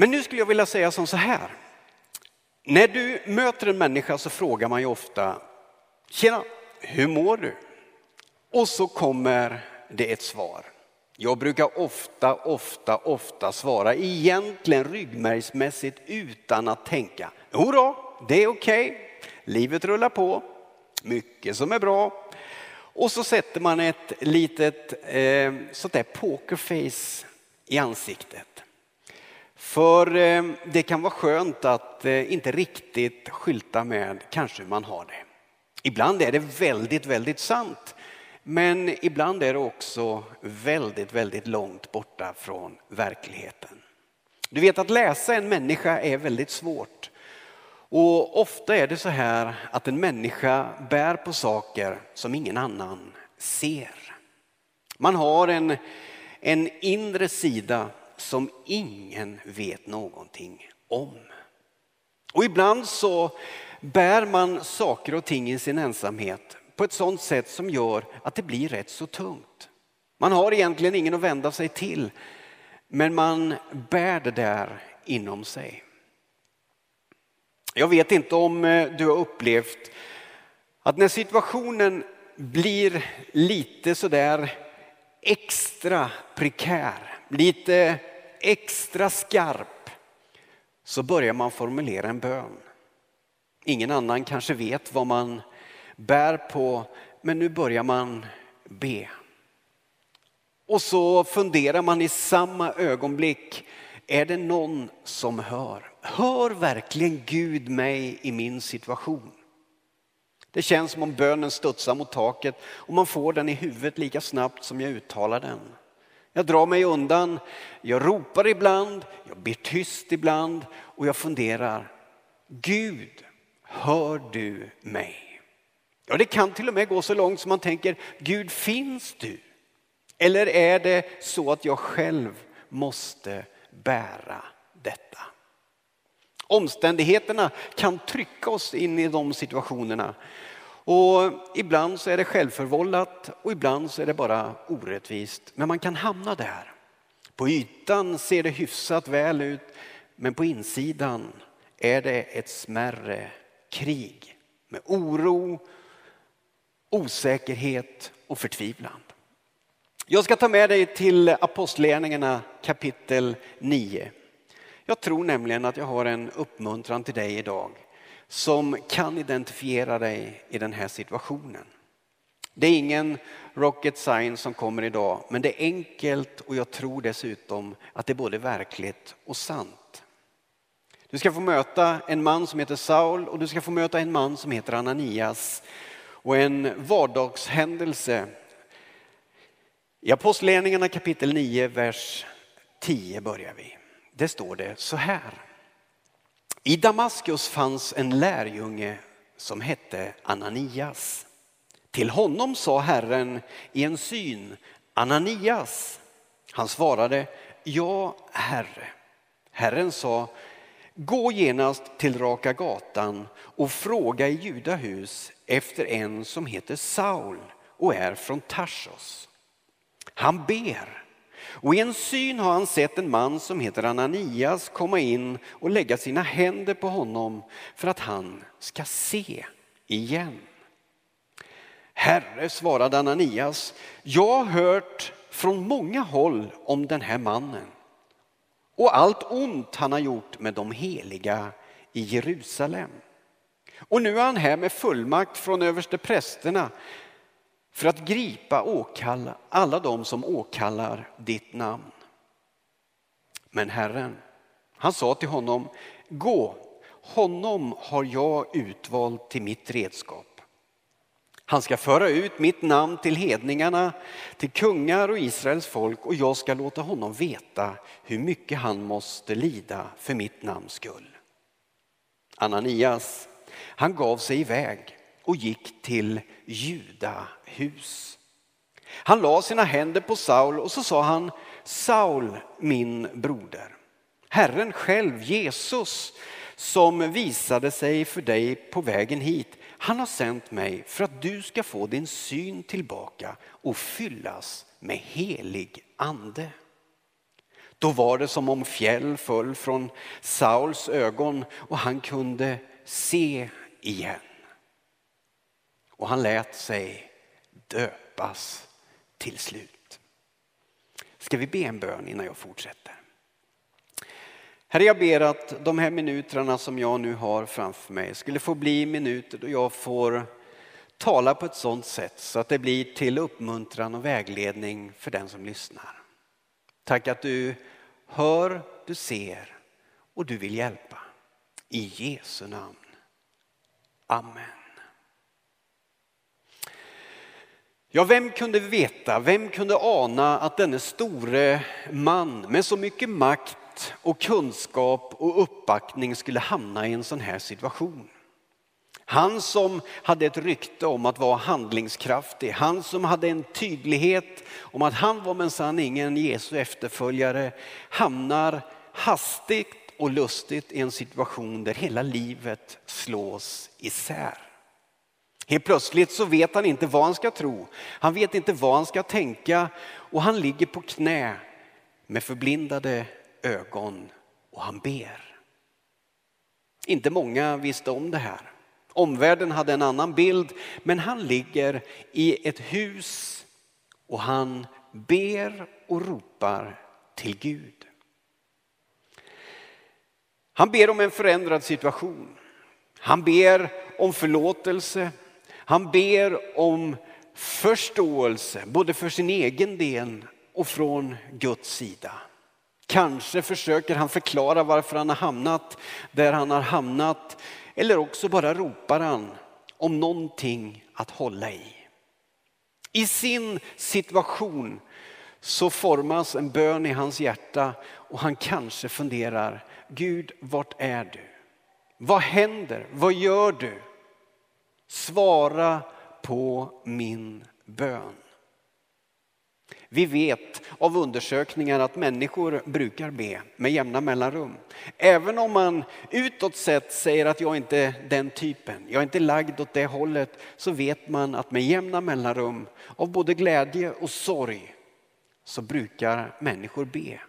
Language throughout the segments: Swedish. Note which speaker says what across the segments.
Speaker 1: Men nu skulle jag vilja säga som så här. När du möter en människa så frågar man ju ofta, tjena, hur mår du? Och så kommer det ett svar. Jag brukar ofta, ofta, ofta svara egentligen ryggmärgsmässigt utan att tänka. Jodå, det är okej, okay. livet rullar på, mycket som är bra. Och så sätter man ett litet eh, sånt där pokerface i ansiktet. För eh, det kan vara skönt att eh, inte riktigt skylta med kanske hur man har det. Ibland är det väldigt, väldigt sant. Men ibland är det också väldigt, väldigt långt borta från verkligheten. Du vet att läsa en människa är väldigt svårt. Och ofta är det så här att en människa bär på saker som ingen annan ser. Man har en, en inre sida som ingen vet någonting om. Och ibland så bär man saker och ting i sin ensamhet på ett sådant sätt som gör att det blir rätt så tungt. Man har egentligen ingen att vända sig till, men man bär det där inom sig. Jag vet inte om eh, du har upplevt att när situationen blir lite sådär extra prekär, lite extra skarp, så börjar man formulera en bön. Ingen annan kanske vet vad man bär på, men nu börjar man be. Och så funderar man i samma ögonblick, är det någon som hör? Hör verkligen Gud mig i min situation? Det känns som om bönen studsar mot taket och man får den i huvudet lika snabbt som jag uttalar den. Jag drar mig undan, jag ropar ibland, jag blir tyst ibland och jag funderar, Gud, hör du mig? Ja, det kan till och med gå så långt som man tänker, Gud finns du? Eller är det så att jag själv måste bära detta? Omständigheterna kan trycka oss in i de situationerna. Och ibland så är det självförvållat och ibland så är det bara orättvist. Men man kan hamna där. På ytan ser det hyfsat väl ut men på insidan är det ett smärre krig med oro, osäkerhet och förtvivlan. Jag ska ta med dig till Apostlagärningarna kapitel 9. Jag tror nämligen att jag har en uppmuntran till dig idag som kan identifiera dig i den här situationen. Det är ingen rocket science som kommer idag, men det är enkelt och jag tror dessutom att det är både verkligt och sant. Du ska få möta en man som heter Saul och du ska få möta en man som heter Ananias. Och en vardagshändelse. I Apostlagärningarna kapitel 9, vers 10 börjar vi. Det står det så här. I Damaskus fanns en lärjunge som hette Ananias. Till honom sa Herren i en syn, Ananias. Han svarade, ja Herre. Herren sa, gå genast till Raka gatan och fråga i Judahus efter en som heter Saul och är från Tarsos. Han ber och i en syn har han sett en man som heter Ananias komma in och lägga sina händer på honom för att han ska se igen. Herre, svarade Ananias, jag har hört från många håll om den här mannen och allt ont han har gjort med de heliga i Jerusalem. Och nu är han här med fullmakt från överste prästerna för att gripa åkalla alla de som åkallar ditt namn. Men Herren, han sa till honom, gå, honom har jag utvalt till mitt redskap. Han ska föra ut mitt namn till hedningarna, till kungar och Israels folk och jag ska låta honom veta hur mycket han måste lida för mitt namns skull. Ananias, han gav sig iväg och gick till Judahus. Han la sina händer på Saul och så sa han Saul min broder. Herren själv, Jesus, som visade sig för dig på vägen hit. Han har sänt mig för att du ska få din syn tillbaka och fyllas med helig ande. Då var det som om fjäll föll från Sauls ögon och han kunde se igen. Och han lät sig döpas till slut. Ska vi be en bön innan jag fortsätter? Herre, jag ber att de här minuterna som jag nu har framför mig skulle få bli minuter då jag får tala på ett sådant sätt så att det blir till uppmuntran och vägledning för den som lyssnar. Tack att du hör, du ser och du vill hjälpa. I Jesu namn. Amen. Ja, vem kunde veta, vem kunde ana att denne store man med så mycket makt och kunskap och uppbackning skulle hamna i en sån här situation. Han som hade ett rykte om att vara handlingskraftig, han som hade en tydlighet om att han var minsann ingen Jesu efterföljare, hamnar hastigt och lustigt i en situation där hela livet slås isär. Helt plötsligt så vet han inte vad han ska tro, han vet inte vad han ska tänka och han ligger på knä med förblindade ögon och han ber. Inte många visste om det här. Omvärlden hade en annan bild, men han ligger i ett hus och han ber och ropar till Gud. Han ber om en förändrad situation. Han ber om förlåtelse. Han ber om förståelse, både för sin egen del och från Guds sida. Kanske försöker han förklara varför han har hamnat där han har hamnat. Eller också bara ropar han om någonting att hålla i. I sin situation så formas en bön i hans hjärta och han kanske funderar, Gud vart är du? Vad händer? Vad gör du? Svara på min bön. Vi vet av undersökningar att människor brukar be med jämna mellanrum. Även om man utåt sett säger att jag inte är den typen, jag är inte lagd åt det hållet, så vet man att med jämna mellanrum av både glädje och sorg så brukar människor be.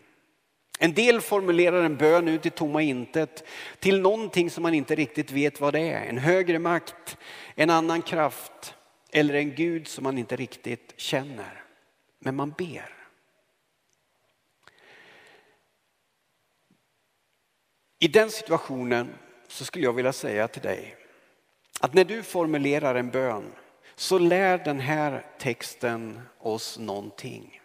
Speaker 1: En del formulerar en bön ut i tomma intet till någonting som man inte riktigt vet vad det är. En högre makt, en annan kraft eller en Gud som man inte riktigt känner men man ber. I den situationen så skulle jag vilja säga till dig att när du formulerar en bön så lär den här texten oss någonting.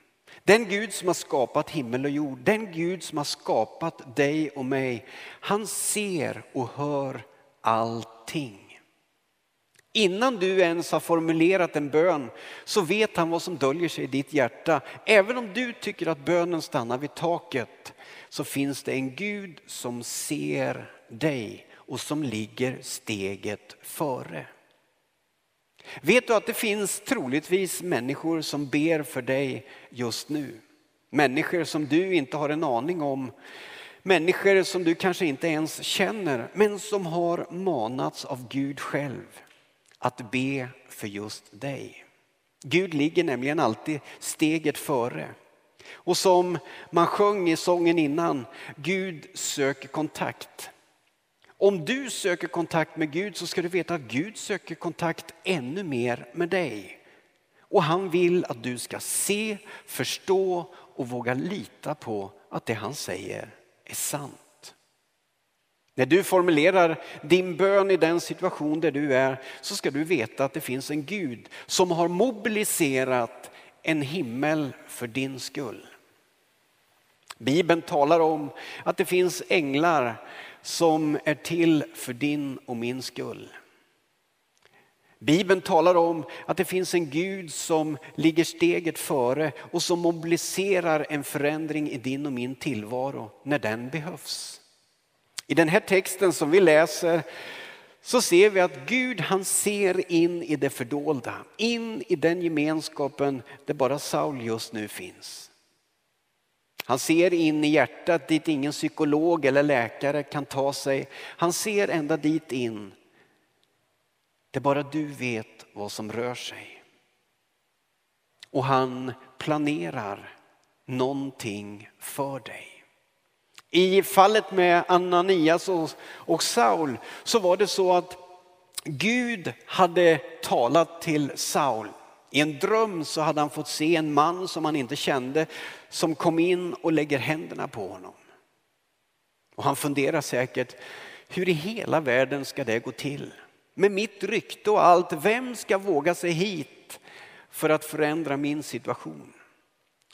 Speaker 1: Den Gud som har skapat himmel och jord, den Gud som har skapat dig och mig, han ser och hör allting. Innan du ens har formulerat en bön så vet han vad som döljer sig i ditt hjärta. Även om du tycker att bönen stannar vid taket så finns det en Gud som ser dig och som ligger steget före. Vet du att det finns troligtvis människor som ber för dig just nu? Människor som du inte har en aning om. Människor som du kanske inte ens känner men som har manats av Gud själv att be för just dig. Gud ligger nämligen alltid steget före. Och som man sjöng i sången innan, Gud söker kontakt. Om du söker kontakt med Gud så ska du veta att Gud söker kontakt ännu mer med dig. Och han vill att du ska se, förstå och våga lita på att det han säger är sant. När du formulerar din bön i den situation där du är så ska du veta att det finns en Gud som har mobiliserat en himmel för din skull. Bibeln talar om att det finns änglar som är till för din och min skull. Bibeln talar om att det finns en Gud som ligger steget före och som mobiliserar en förändring i din och min tillvaro när den behövs. I den här texten som vi läser så ser vi att Gud han ser in i det fördolda, in i den gemenskapen där bara Saul just nu finns. Han ser in i hjärtat dit ingen psykolog eller läkare kan ta sig. Han ser ända dit in där bara du vet vad som rör sig. Och han planerar någonting för dig. I fallet med Ananias och Saul så var det så att Gud hade talat till Saul. I en dröm så hade han fått se en man som han inte kände som kom in och lägger händerna på honom. Och han funderar säkert, hur i hela världen ska det gå till? Med mitt rykte och allt, vem ska våga sig hit för att förändra min situation?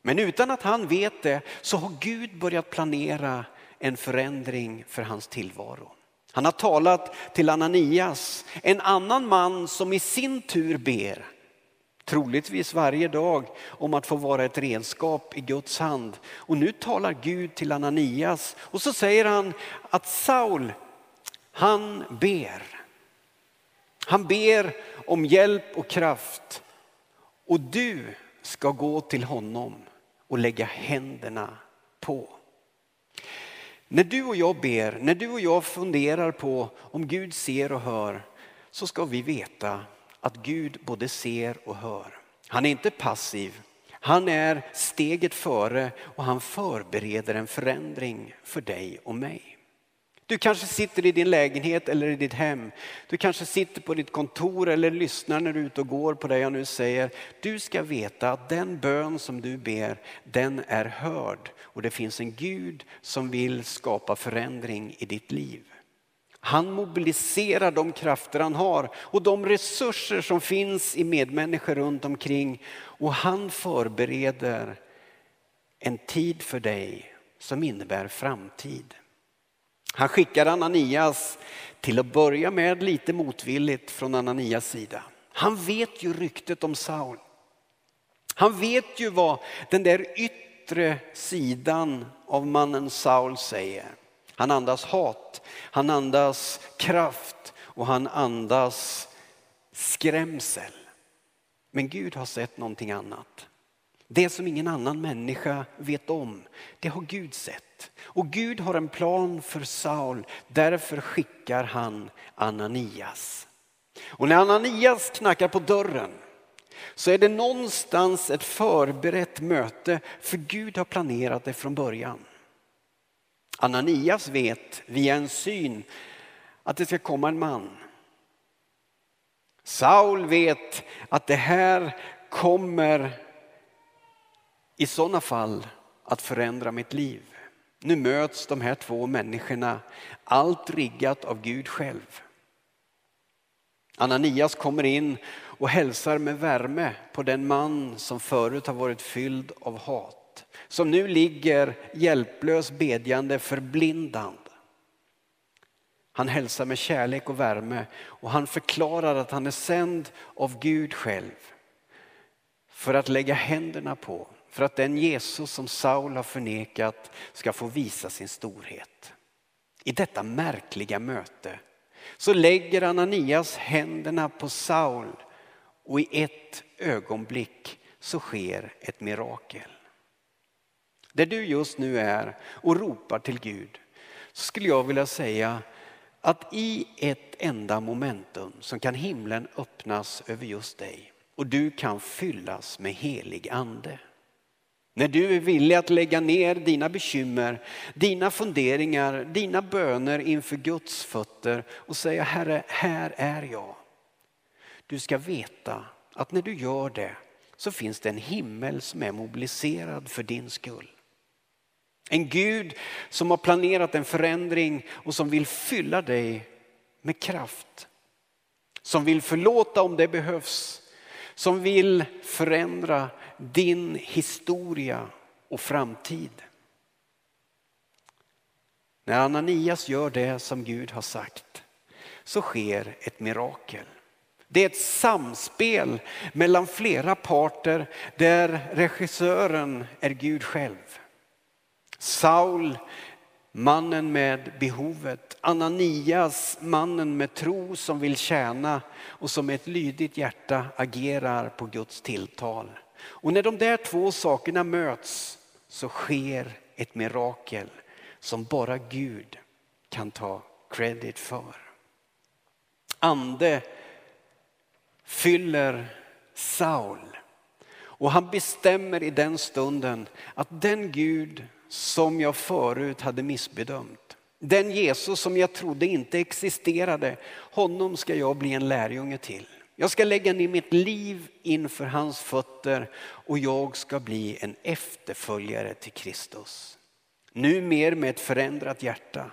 Speaker 1: Men utan att han vet det så har Gud börjat planera en förändring för hans tillvaro. Han har talat till Ananias, en annan man som i sin tur ber, troligtvis varje dag, om att få vara ett redskap i Guds hand. Och nu talar Gud till Ananias och så säger han att Saul, han ber. Han ber om hjälp och kraft och du ska gå till honom och lägga händerna på. När du och jag ber, när du och jag funderar på om Gud ser och hör så ska vi veta att Gud både ser och hör. Han är inte passiv, han är steget före och han förbereder en förändring för dig och mig. Du kanske sitter i din lägenhet eller i ditt hem. Du kanske sitter på ditt kontor eller lyssnar när du är ute och går på det jag nu säger. Du ska veta att den bön som du ber, den är hörd. Och det finns en Gud som vill skapa förändring i ditt liv. Han mobiliserar de krafter han har och de resurser som finns i medmänniskor runt omkring. Och han förbereder en tid för dig som innebär framtid. Han skickar Ananias till att börja med lite motvilligt från Ananias sida. Han vet ju ryktet om Saul. Han vet ju vad den där yttre sidan av mannen Saul säger. Han andas hat, han andas kraft och han andas skrämsel. Men Gud har sett någonting annat. Det som ingen annan människa vet om, det har Gud sett. Och Gud har en plan för Saul, därför skickar han Ananias. Och när Ananias knackar på dörren så är det någonstans ett förberett möte, för Gud har planerat det från början. Ananias vet via en syn att det ska komma en man. Saul vet att det här kommer i sådana fall att förändra mitt liv. Nu möts de här två människorna, allt riggat av Gud själv. Ananias kommer in och hälsar med värme på den man som förut har varit fylld av hat. Som nu ligger hjälplös bedjande förblindad. Han hälsar med kärlek och värme och han förklarar att han är sänd av Gud själv för att lägga händerna på för att den Jesus som Saul har förnekat ska få visa sin storhet. I detta märkliga möte så lägger Ananias händerna på Saul och i ett ögonblick så sker ett mirakel. Där du just nu är och ropar till Gud så skulle jag vilja säga att i ett enda momentum så kan himlen öppnas över just dig och du kan fyllas med helig ande. När du är villig att lägga ner dina bekymmer, dina funderingar, dina böner inför Guds fötter och säga Herre, här är jag. Du ska veta att när du gör det så finns det en himmel som är mobiliserad för din skull. En Gud som har planerat en förändring och som vill fylla dig med kraft. Som vill förlåta om det behövs. Som vill förändra din historia och framtid. När Ananias gör det som Gud har sagt så sker ett mirakel. Det är ett samspel mellan flera parter där regissören är Gud själv. Saul, mannen med behovet. Ananias, mannen med tro som vill tjäna och som med ett lydigt hjärta agerar på Guds tilltal. Och när de där två sakerna möts så sker ett mirakel som bara Gud kan ta credit för. Ande fyller Saul och han bestämmer i den stunden att den Gud som jag förut hade missbedömt. Den Jesus som jag trodde inte existerade, honom ska jag bli en lärjunge till. Jag ska lägga ner mitt liv inför hans fötter och jag ska bli en efterföljare till Kristus. Nu mer med ett förändrat hjärta.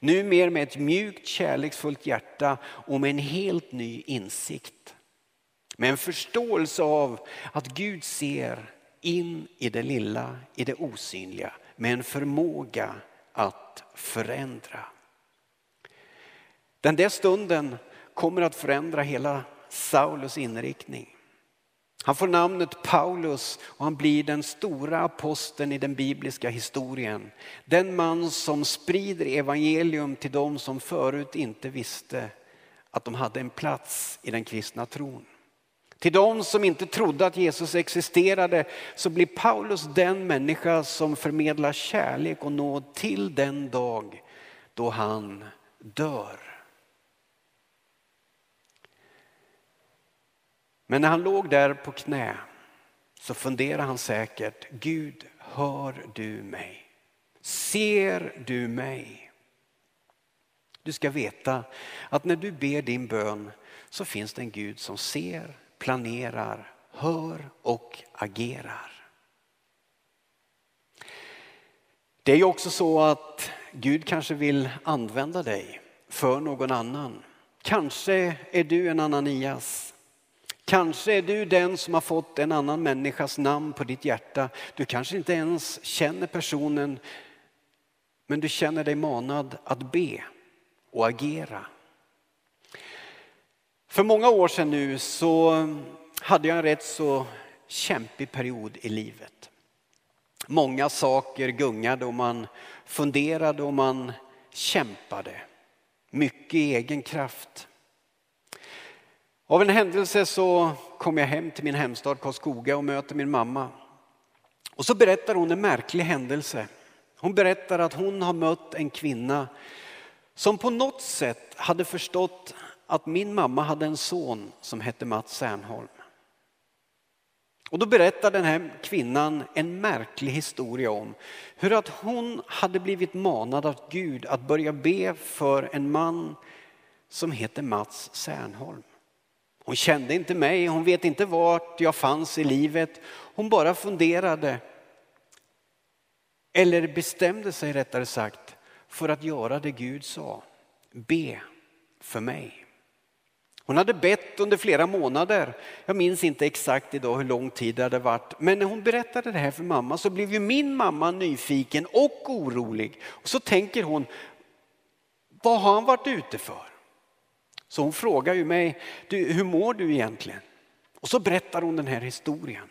Speaker 1: Nu mer med ett mjukt kärleksfullt hjärta och med en helt ny insikt. Med en förståelse av att Gud ser in i det lilla, i det osynliga. Med en förmåga att förändra. Den där stunden kommer att förändra hela Saulus inriktning. Han får namnet Paulus och han blir den stora aposteln i den bibliska historien. Den man som sprider evangelium till dem som förut inte visste att de hade en plats i den kristna tron. Till de som inte trodde att Jesus existerade så blir Paulus den människa som förmedlar kärlek och nåd till den dag då han dör. Men när han låg där på knä så funderade han säkert, Gud hör du mig? Ser du mig? Du ska veta att när du ber din bön så finns det en Gud som ser, planerar, hör och agerar. Det är ju också så att Gud kanske vill använda dig för någon annan. Kanske är du en Ananias Kanske är du den som har fått en annan människas namn på ditt hjärta. Du kanske inte ens känner personen, men du känner dig manad att be och agera. För många år sedan nu så hade jag en rätt så kämpig period i livet. Många saker gungade och man funderade och man kämpade. Mycket egen kraft. Av en händelse så kom jag hem till min hemstad Karlskoga och möter min mamma. Och så berättar hon en märklig händelse. Hon berättar att hon har mött en kvinna som på något sätt hade förstått att min mamma hade en son som hette Mats Sernholm. Och då berättar den här kvinnan en märklig historia om hur att hon hade blivit manad av Gud att börja be för en man som heter Mats Sernholm. Hon kände inte mig, hon vet inte vart jag fanns i livet. Hon bara funderade. Eller bestämde sig rättare sagt för att göra det Gud sa. Be för mig. Hon hade bett under flera månader. Jag minns inte exakt idag hur lång tid det hade varit. Men när hon berättade det här för mamma så blev ju min mamma nyfiken och orolig. Och så tänker hon, vad har han varit ute för? Så hon frågar ju mig, du, hur mår du egentligen? Och så berättar hon den här historien.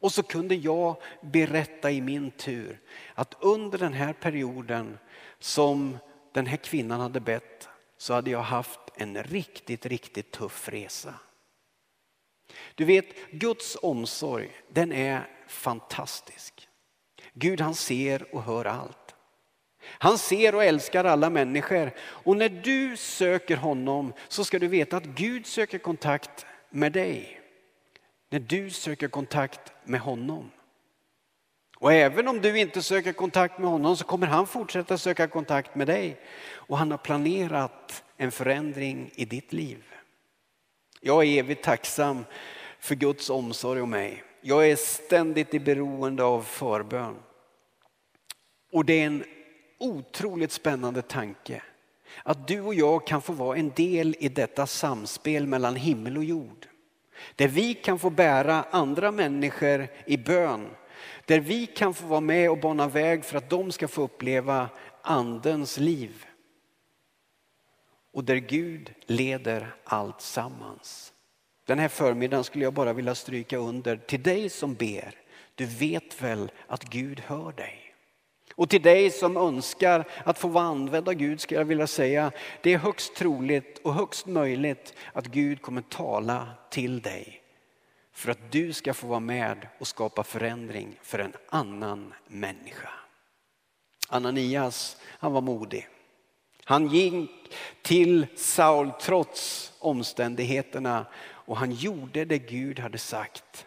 Speaker 1: Och så kunde jag berätta i min tur att under den här perioden som den här kvinnan hade bett så hade jag haft en riktigt, riktigt tuff resa. Du vet, Guds omsorg den är fantastisk. Gud han ser och hör allt. Han ser och älskar alla människor. Och när du söker honom så ska du veta att Gud söker kontakt med dig. När du söker kontakt med honom. Och även om du inte söker kontakt med honom så kommer han fortsätta söka kontakt med dig. Och han har planerat en förändring i ditt liv. Jag är evigt tacksam för Guds omsorg om mig. Jag är ständigt i beroende av förbön. Och det är en otroligt spännande tanke. Att du och jag kan få vara en del i detta samspel mellan himmel och jord. Där vi kan få bära andra människor i bön. Där vi kan få vara med och bana väg för att de ska få uppleva andens liv. Och där Gud leder allt sammans. Den här förmiddagen skulle jag bara vilja stryka under till dig som ber. Du vet väl att Gud hör dig? Och till dig som önskar att få vara använd av Gud skulle jag vilja säga, det är högst troligt och högst möjligt att Gud kommer tala till dig. För att du ska få vara med och skapa förändring för en annan människa. Ananias, han var modig. Han gick till Saul trots omständigheterna och han gjorde det Gud hade sagt.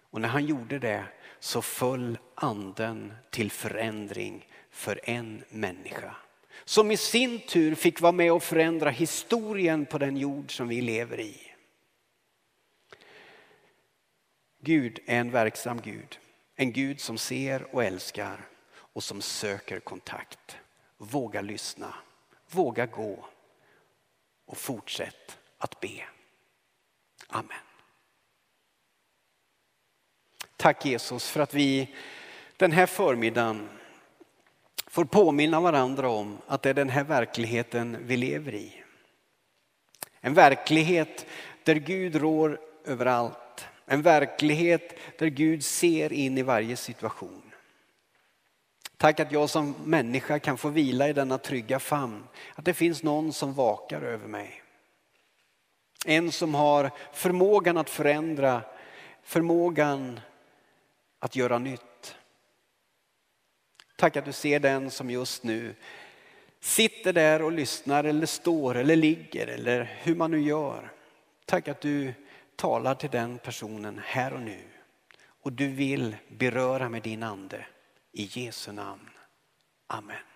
Speaker 1: Och när han gjorde det så föll anden till förändring för en människa. Som i sin tur fick vara med och förändra historien på den jord som vi lever i. Gud är en verksam Gud. En Gud som ser och älskar och som söker kontakt. Våga lyssna, våga gå och fortsätt att be. Amen. Tack Jesus för att vi den här förmiddagen får påminna varandra om att det är den här verkligheten vi lever i. En verklighet där Gud rår överallt. En verklighet där Gud ser in i varje situation. Tack att jag som människa kan få vila i denna trygga famn. Att det finns någon som vakar över mig. En som har förmågan att förändra, förmågan att göra nytt. Tack att du ser den som just nu sitter där och lyssnar eller står eller ligger eller hur man nu gör. Tack att du talar till den personen här och nu. Och du vill beröra med din ande. I Jesu namn. Amen.